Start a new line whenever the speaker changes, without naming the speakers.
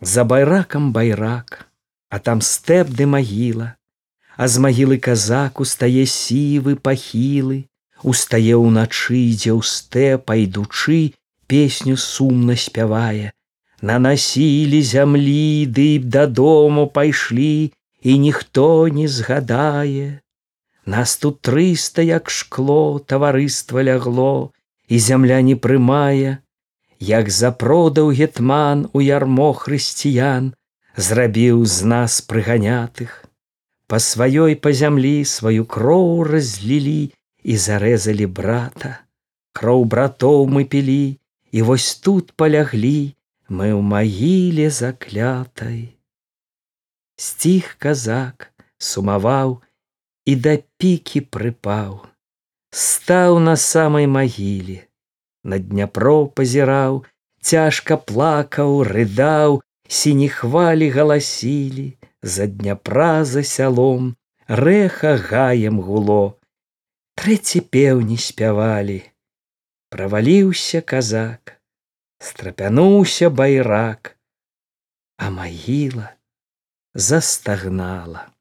За байракам байрак, а там стэп ды магіла, А з магілы казак устае сівы пахілы, Устае ўначы ідзе ў стэпа ідучы, песню сумна спявае. Нанасілі зямлі, ды б дадому пайшлі, і ніхто не згадае. Нас тут трыста, як шкло, таварыства лягло, і зямля не прымае, як запродаў гетман у ярмо хрысціян, зрабіў з нас прыганятых. Па сваёй па зямлі сваю кроў разлілі і зарэзалі брата. Кроў братоў мы пілі, і вось тут паляглі, мы ў магіле заклятай. Сціх казак сумаваў і да пікі прыпаў, стаў на самай магіле, на дняпро пазіраў, цяжка плакаў, рыдаў, сіні хвалі галасілі, за дняпра за сялом, рэха гаем гуло. Трэці пеўні спявалі. Праваліўся казак, страпянуўся байрак, а магіла застагнала.